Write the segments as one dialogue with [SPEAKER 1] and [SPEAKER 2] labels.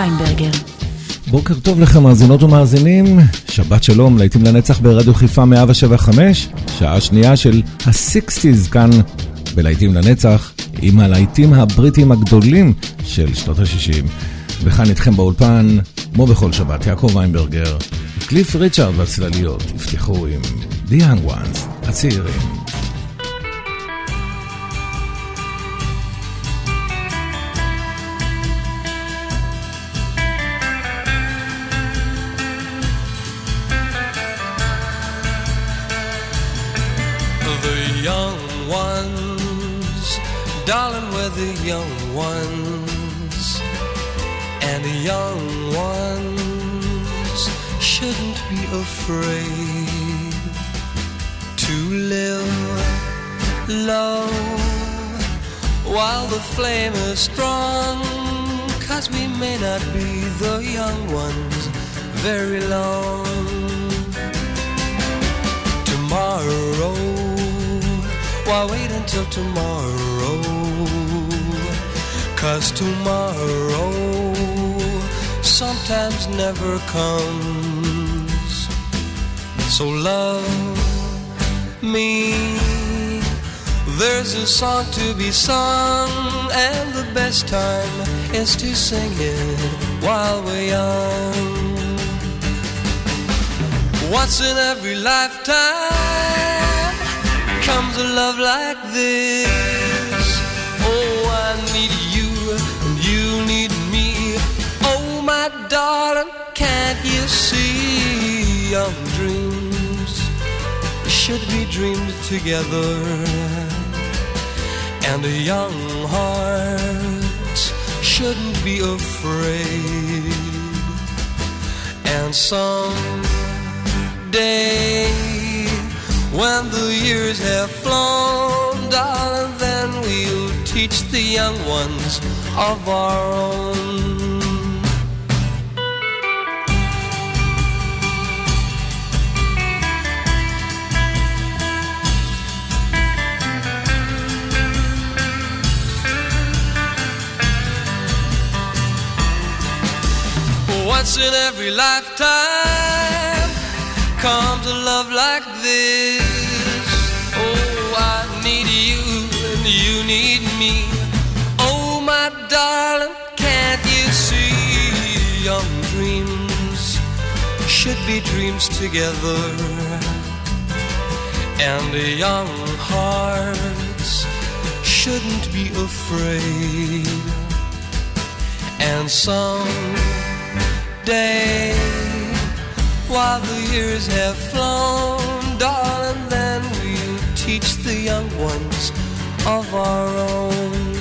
[SPEAKER 1] יעקב ויינברגר.
[SPEAKER 2] בוקר טוב לכם מאזינות ומאזינים, שבת שלום, להיטים לנצח ברדיו חיפה 175, שעה שנייה של ה-60's כאן בלהיטים לנצח, עם הלהיטים הבריטים הגדולים של שנות ה-60. וכאן איתכם באולפן, כמו בכל שבת, יעקב ויינברגר, קליף ריצ'רד והצלליות יפתחו עם The Young Ones, הצעירים.
[SPEAKER 3] Darling, we're the young ones, and the young ones shouldn't be afraid to live low while the flame is strong. Cause we may not be the young ones very long tomorrow. Why wait until tomorrow? Cause tomorrow sometimes never comes. So love me. There's a song to be sung, and the best time is to sing it while we're young. Once in every lifetime comes a love like this. Can't you see? Young dreams should be dreamed together, and a young heart shouldn't be afraid. And some day when the years have flown, darling, then we'll teach the young ones of our own. Once in every lifetime comes a love like this. Oh, I need you and you need me. Oh, my darling, can't you see? Young dreams should be dreams together, and young hearts shouldn't be afraid. And some day while the years have flown, darling, then we'll teach the young ones of our own.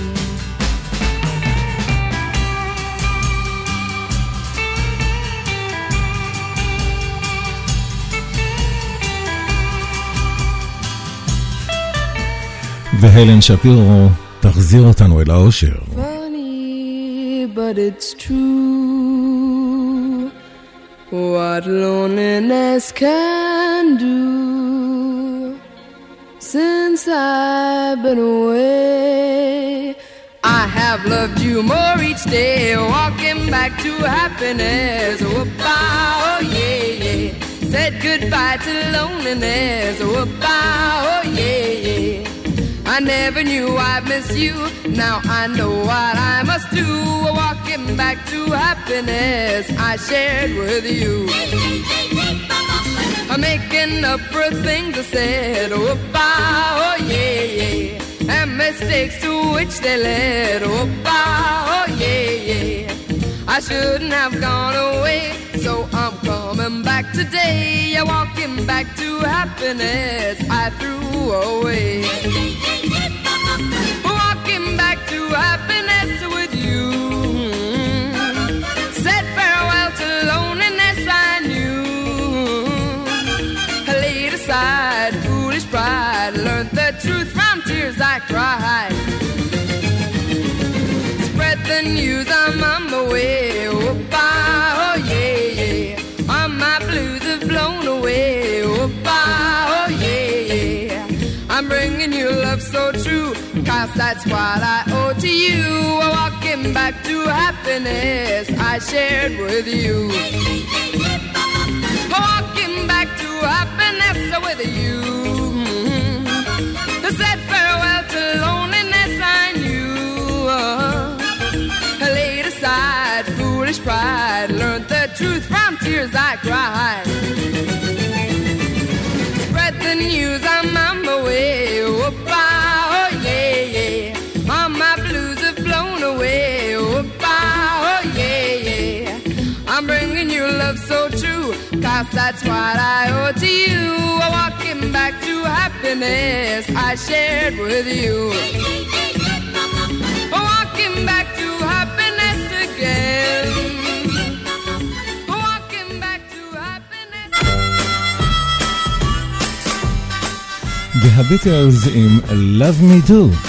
[SPEAKER 2] והלן שפירו תחזיר אותנו אל האושר.
[SPEAKER 4] Funny, but it's true. What loneliness can do. Since I've been away, I have loved you more each day. Walking back to happiness. Whoop-ah, oh yeah, yeah. Said goodbye to loneliness. Whoop-ah, oh yeah, yeah. I never knew I'd miss you. Now I know what I must do. Walking back to happiness I shared with you. I'm making up for things I said. Oh, bah, oh yeah, yeah. And mistakes to which they led. Oh, bah, oh yeah, yeah. I shouldn't have gone away, so I'm coming back today. Yeah, walking back to happiness I threw away. act right. Spread the news, I'm on my way. Oh, ah, bye, oh yeah, yeah. All my blues have blown away. Oh, ah, bye, oh yeah, yeah. I'm bringing you love so true, cause that's what I owe to you. Walking back to happiness I shared with you. truth from tears I cried. Spread the news, I'm on my way. Oh, oh yeah, yeah. All my blues have blown away. Oh, oh yeah, yeah. I'm bringing you love so true, cause that's what I owe to you. Walking back to happiness I shared with you.
[SPEAKER 3] The Habituals עם Love Me Do.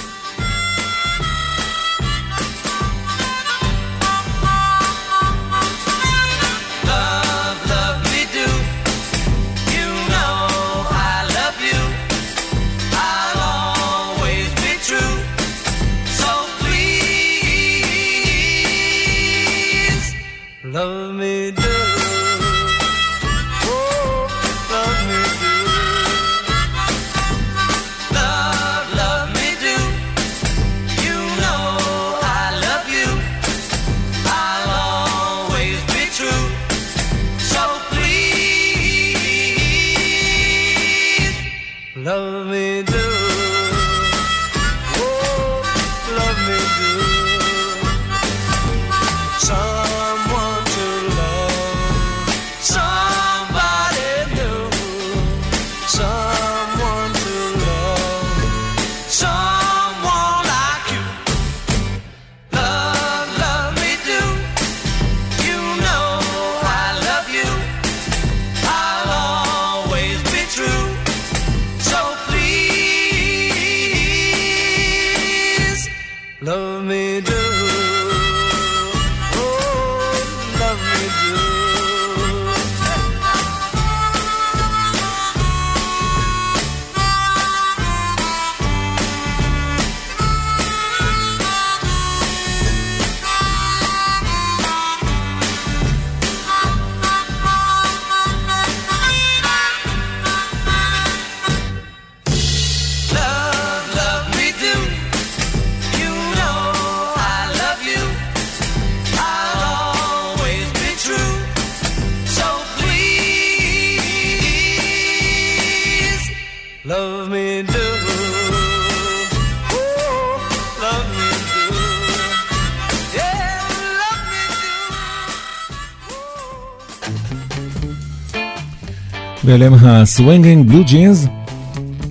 [SPEAKER 3] ואליהם הסווינגינג בלו ג'ינס,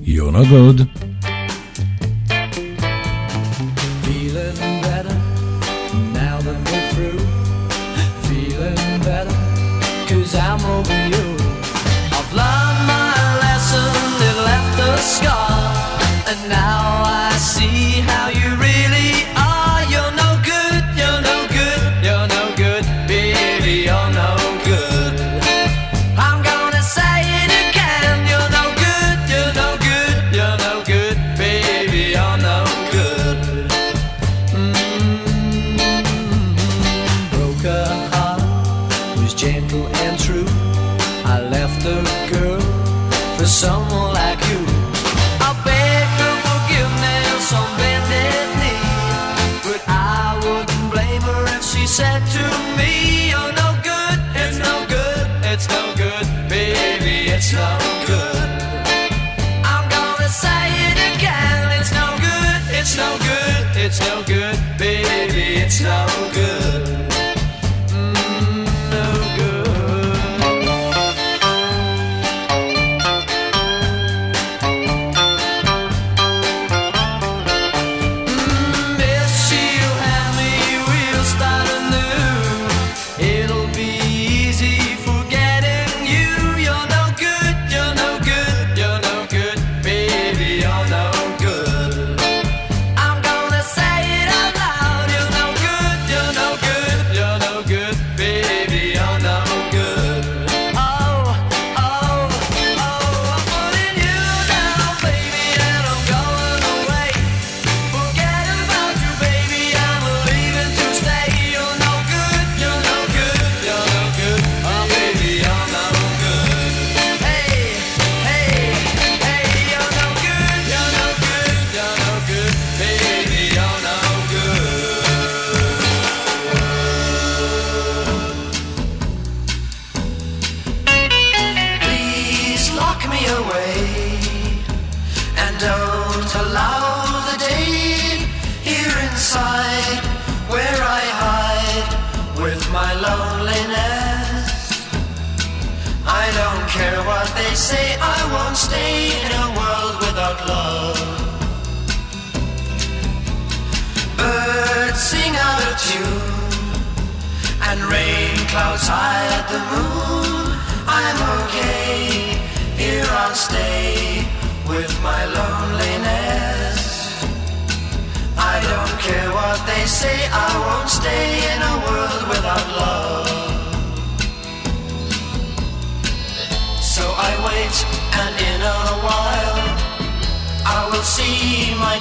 [SPEAKER 5] יונה גוד.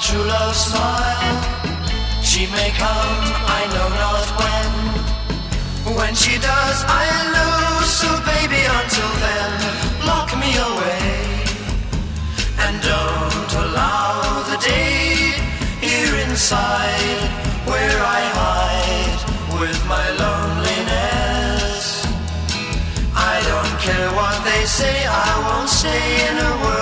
[SPEAKER 5] true
[SPEAKER 6] love smile. She may come, I know not when. When she does, I'll lose. So baby, until then, lock me away. And don't allow the day here inside where I hide with my loneliness. I don't care what they say, I won't stay in a world.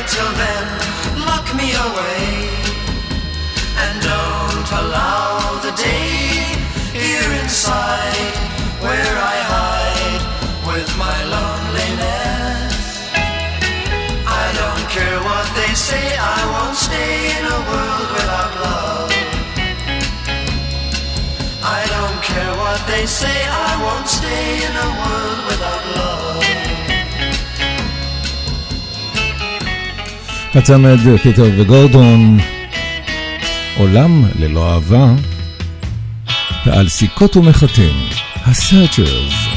[SPEAKER 6] until then, lock me away. And don't allow the day here inside where I hide with my loneliness. I don't care what they say, I won't stay in a world without love. I don't care what they say, I won't stay in a world without love.
[SPEAKER 2] הצמד אה, פיטר וגורדון, עולם ללא אהבה, ועל סיכות
[SPEAKER 7] ומחתים, הסרצ'רס.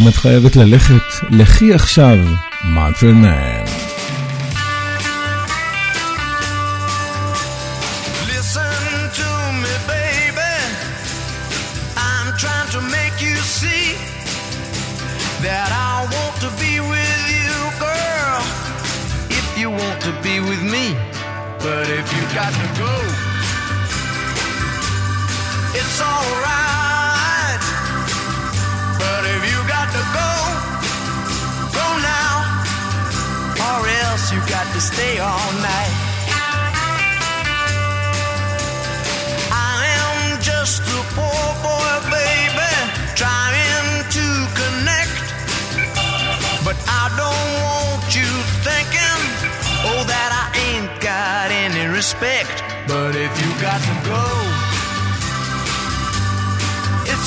[SPEAKER 2] אם את חייבת ללכת, לכי עכשיו,
[SPEAKER 7] מאטרנר.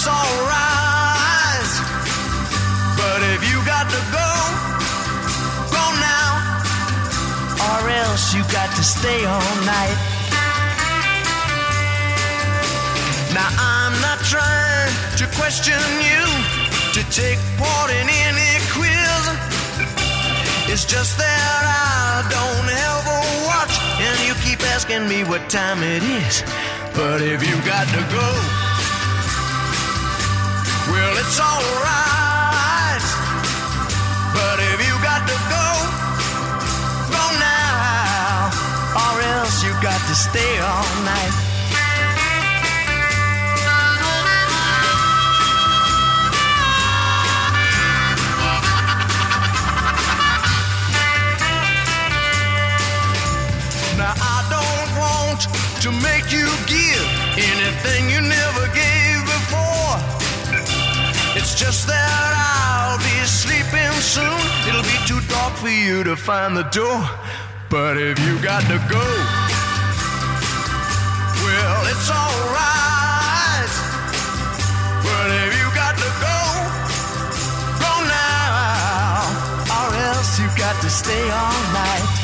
[SPEAKER 7] It's alright. But if you got to go, go now, or else you got to stay all night. Now I'm not trying to question you to take part in any quiz. It's just that I don't ever watch, and you keep asking me what time it is. But if you got to go, well, it's alright. But if you got to go, go now, or else you got to stay all night. Now I don't want to make you give anything you never gave just that I'll be sleeping soon. It'll be too dark for you to find the door. But if you got to go, well, it's alright. But if you got to go, go now, or else you got to stay all night.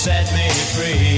[SPEAKER 6] Set me free.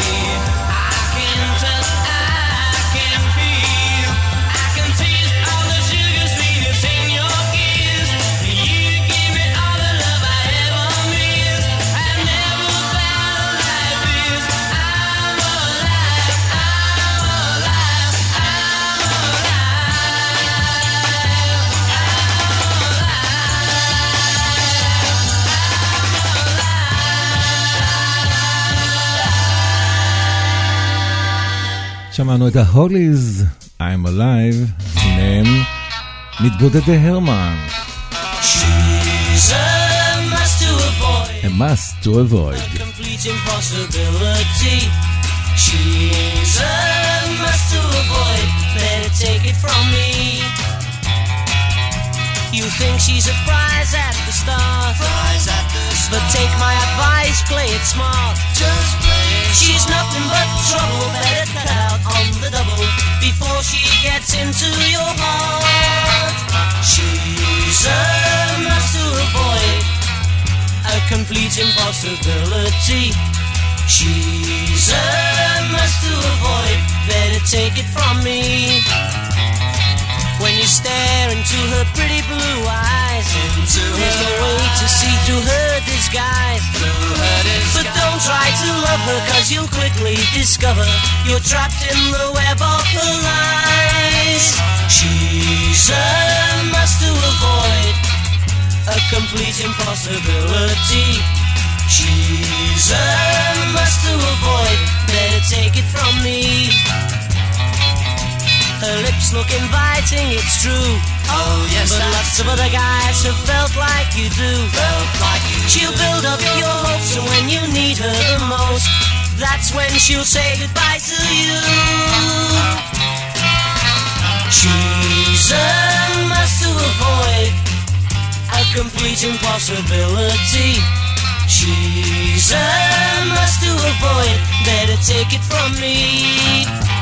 [SPEAKER 6] Can
[SPEAKER 2] שמענו את ההוליז, I'm Alive, ביניהם מתבודדי הרמן.
[SPEAKER 6] A must to avoid.
[SPEAKER 2] A
[SPEAKER 6] complete impossibility. She's a must to avoid. Better take it from me. You think she's a prize at the start. Prize at the but take my advice, play it smart. Just play it She's smart. nothing but trouble. Better cut out on the double before she gets into your heart. She's a master avoid a complete impossibility. She's a must to avoid. Better take it from me when you stare into her pretty blue eyes. Into There's no way to see through her disguise. Through her disguise. But don't try to love her, cause you'll quickly discover you're trapped in the web of her lies. She's a must-to-avoid, a complete impossibility. She's a must-to-avoid. Better take it from me. Her lips look inviting, it's true.
[SPEAKER 8] Oh, yes,
[SPEAKER 6] but lots of other guys have felt like you do.
[SPEAKER 8] Felt like you
[SPEAKER 6] she'll do. build up your hopes, and when you need her the most, that's when she'll say goodbye to you. She's a must to avoid, a complete impossibility. She's a must to avoid, better take it from me.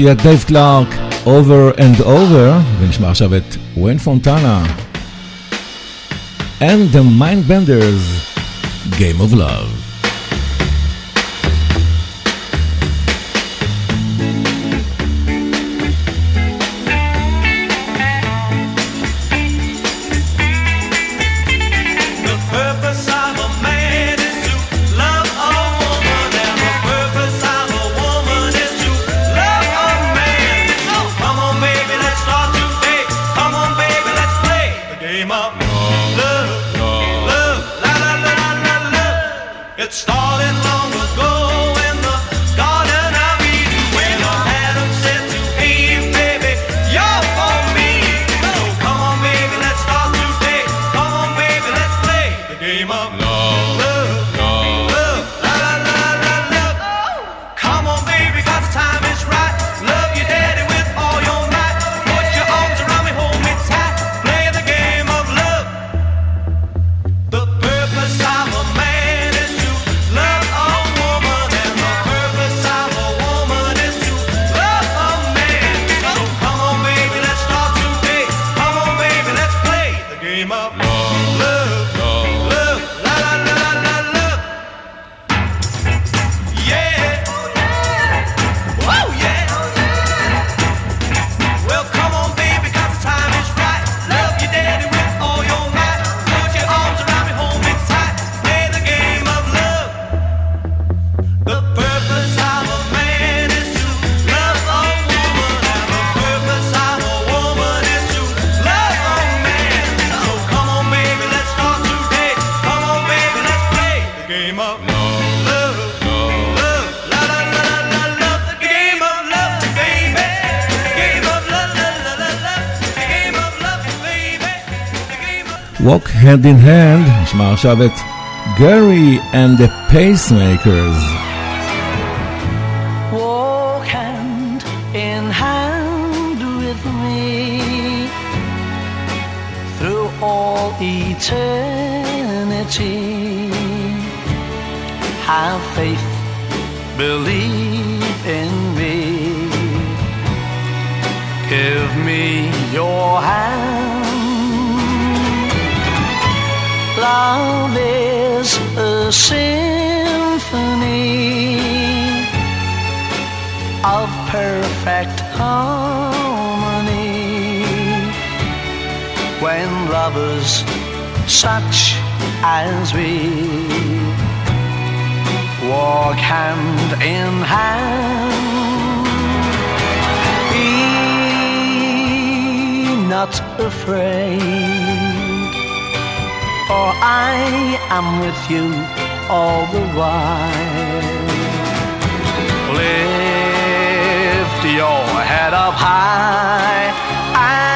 [SPEAKER 5] שלישיית דייב קלארק, Over and Over, ונשמע עכשיו את ווין פונטנה. And the
[SPEAKER 7] Mind Benders, Game of Love.
[SPEAKER 9] Hand in Hand, נשמע עכשיו את and the Pacemakers.
[SPEAKER 10] Walk hand in hand with me through all eternity. Have faith, believe in me. Give me your hand. love is a symphony of perfect harmony when lovers such as we walk hand in hand. Be not afraid for I am with you all the while. Lift your head up high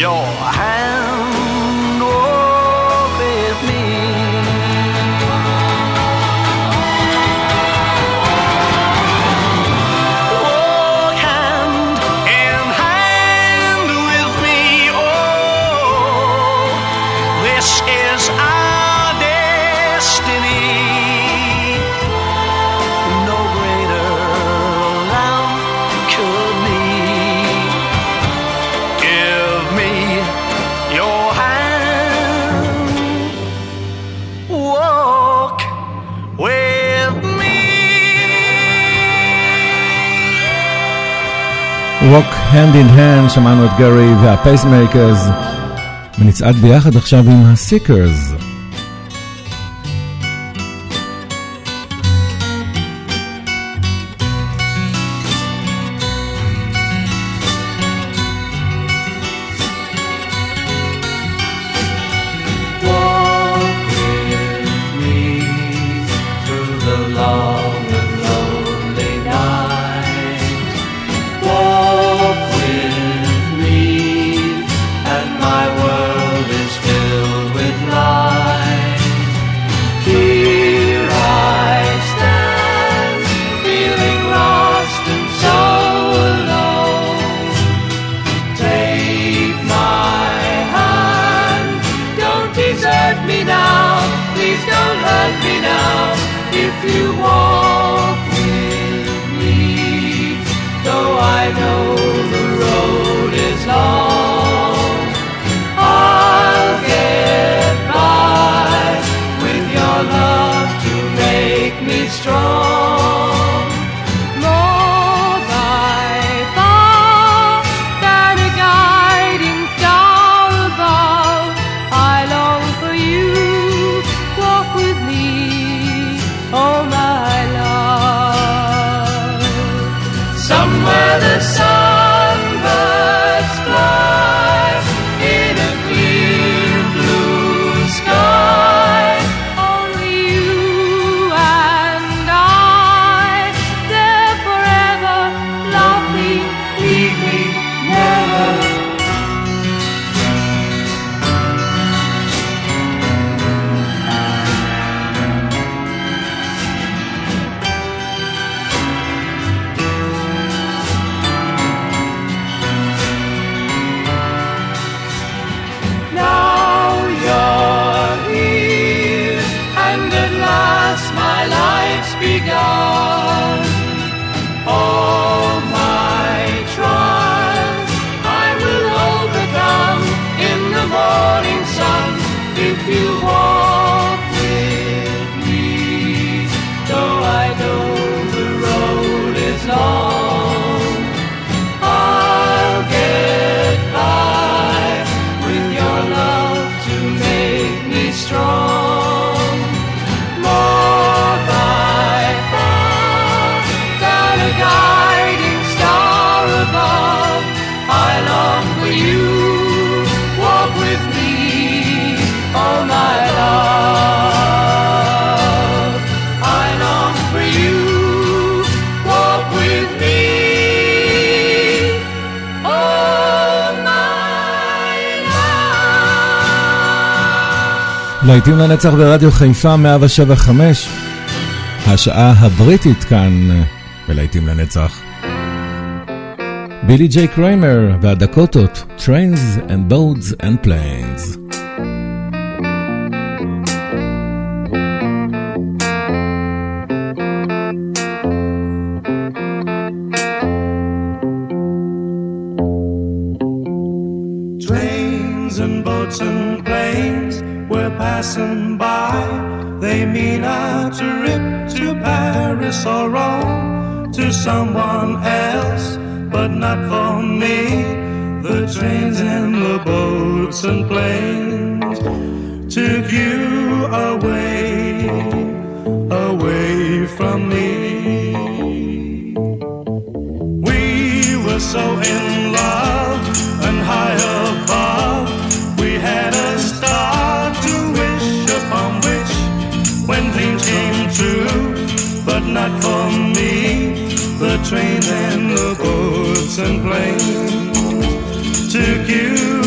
[SPEAKER 10] 要啊。Hand in Hand,
[SPEAKER 9] שמענו את גרי והפייסמייקרס, ונצעד ביחד עכשיו עם הסיקרס.
[SPEAKER 11] לא
[SPEAKER 5] להיטים לנצח ברדיו חיפה 175, השעה הבריטית כאן ולהיטים לנצח. בילי ג'יי קריימר והדקוטות, Trains and Boats and Planes.
[SPEAKER 12] away, away from me. We were so in love and high above. We had a star to wish upon which, when dreams came true, but not for me. The trains and the boats and planes took you.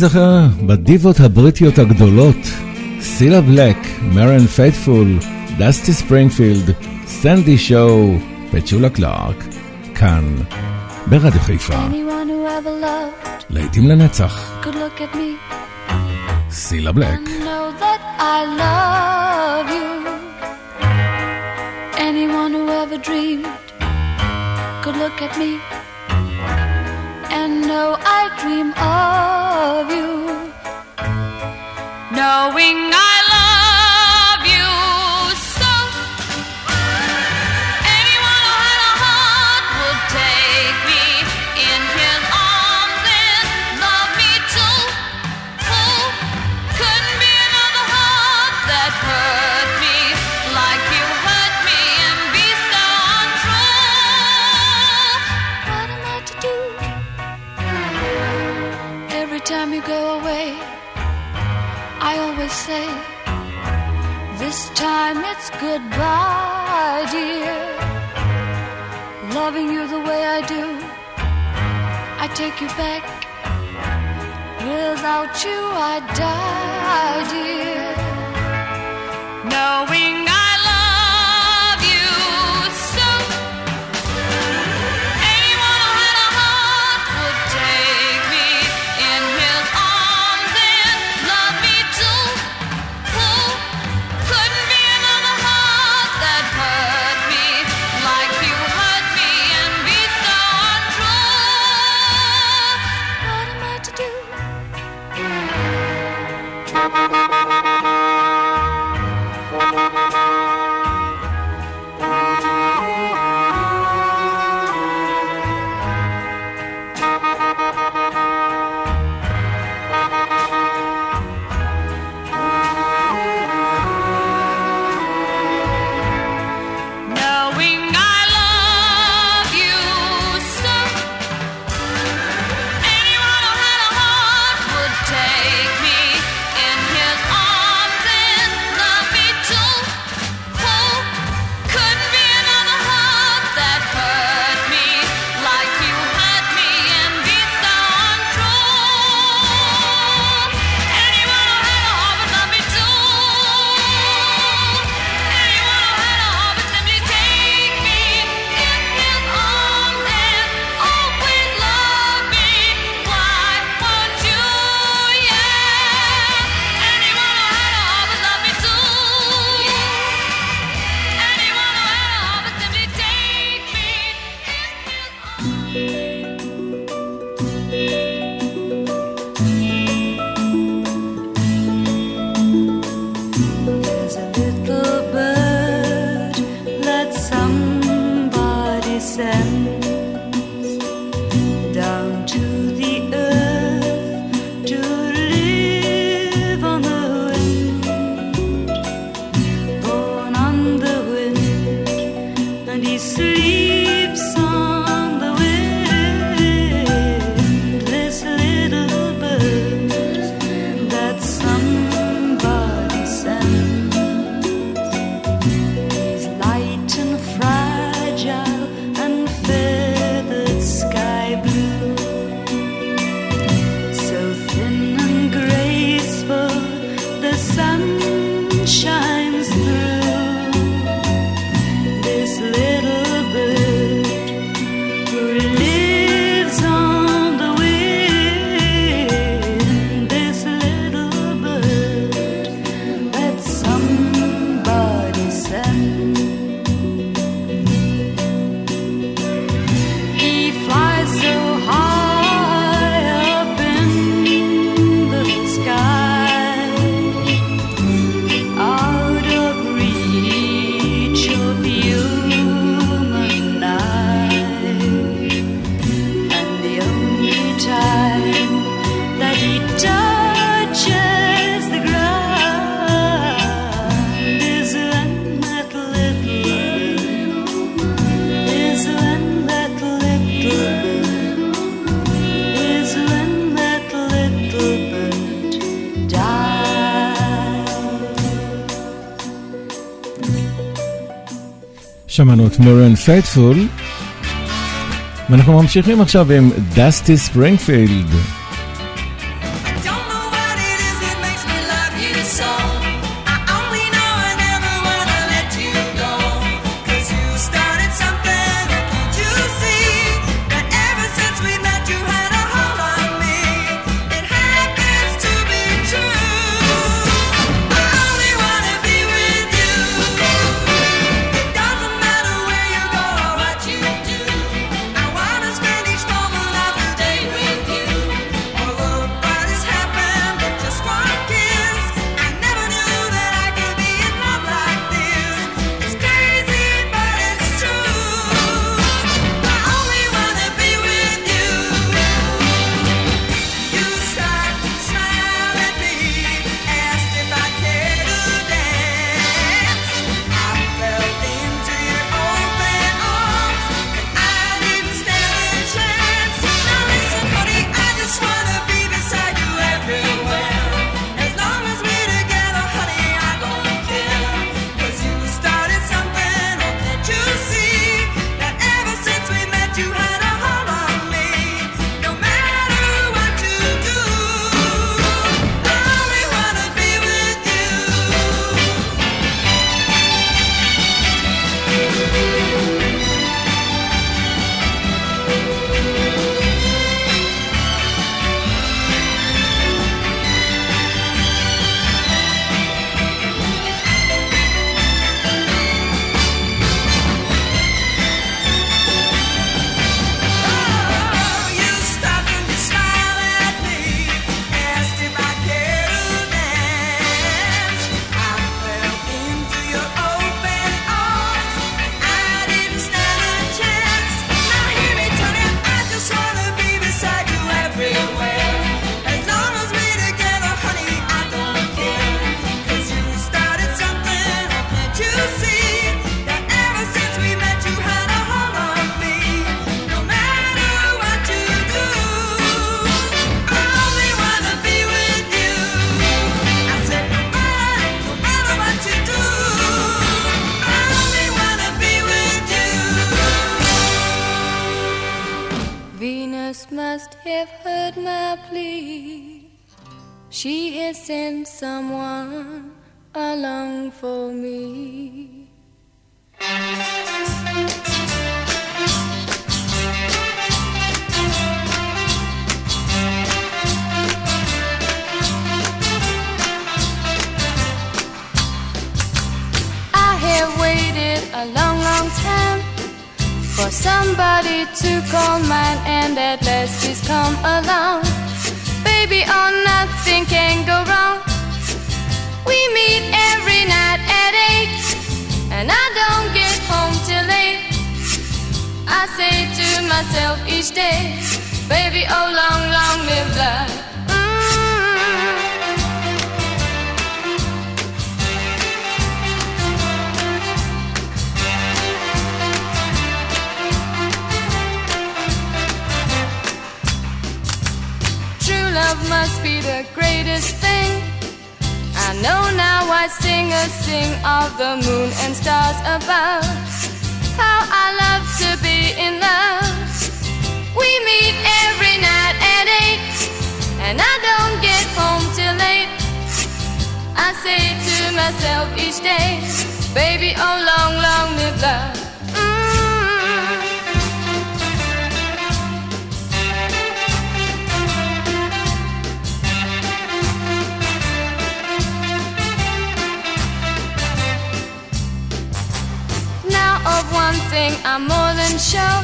[SPEAKER 5] להיזכר בדיבות הבריטיות הגדולות, סילה בלק, מרן פייטפול, דסטי ספרינגפילד, סנדי שואו וצ'ולה קלארק, כאן, ברדיו חיפה. לעתים לנצח. סילה בלק.
[SPEAKER 13] Anyone who ever dreamed could look at me
[SPEAKER 2] sunshine. מריאן פייטפול, ואנחנו ממשיכים עכשיו עם דסטי ספרינגפילד.
[SPEAKER 4] She has sent someone along for me. I have waited a long, long time for somebody to call mine, and at last he's come along. Baby, oh, nothing can go wrong. We meet every night at eight, and I don't get home till eight. I say to myself each day, baby, oh, long, long live love. Love must be the greatest thing. I know now I sing a sing of the moon and stars above. How I love to be in love. We meet every night at eight, and I don't get home till late. I say to myself each day, baby, oh long, long live love. Of one thing I'm more than sure.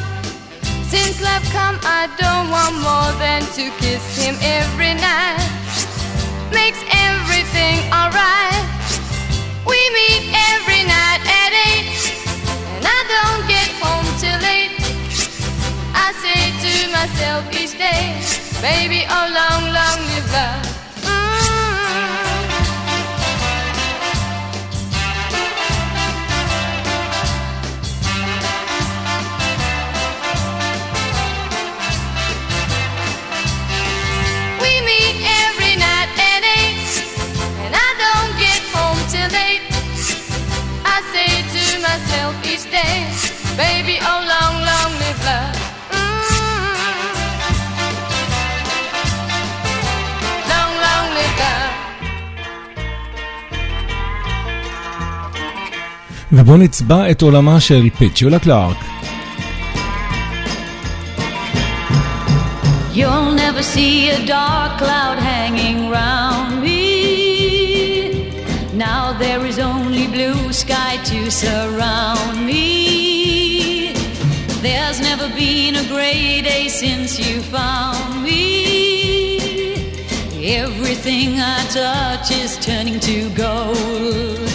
[SPEAKER 4] Since love come, I don't want more than to kiss him every night. Makes everything alright. We meet every night at eight, and I don't get home till late. I say to myself each day, baby, oh long, long live love. Baby, oh, long, long live love. Mm. Long, long live love.
[SPEAKER 2] נצבע את עולמה של פיצ'ולה קלארק.
[SPEAKER 14] You'll never see a dark cloud hanging round me sky to surround me. There's never been a great day since you found me. Everything I touch is turning to gold.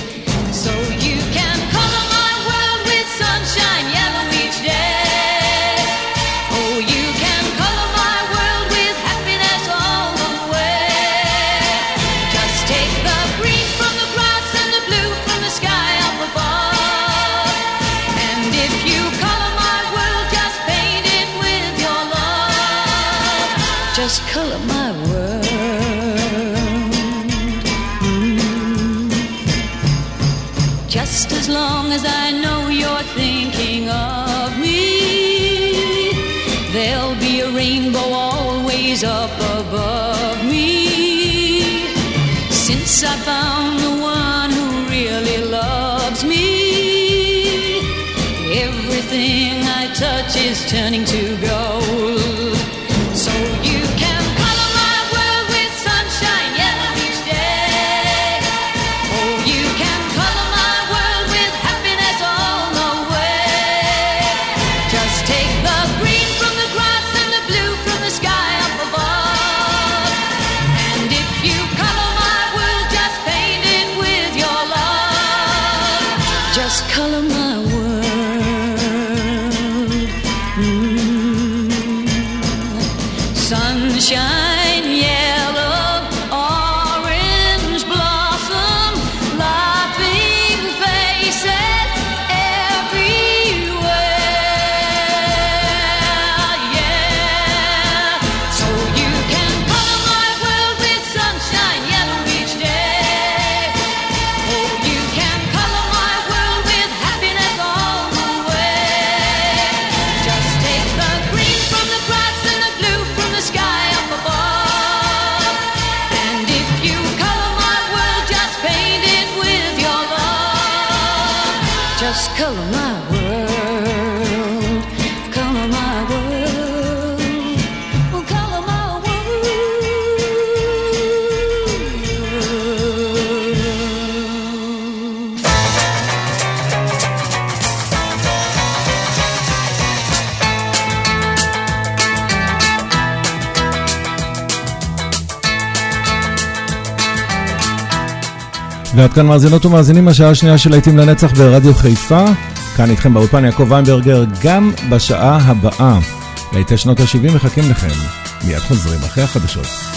[SPEAKER 2] עד כאן מאזינות ומאזינים, השעה השנייה של להיטים לנצח ברדיו חיפה. כאן איתכם באולפן יעקב ויינברגר, גם בשעה הבאה. להיטי שנות ה-70 מחכים לכם. מיד חוזרים אחרי החדשות.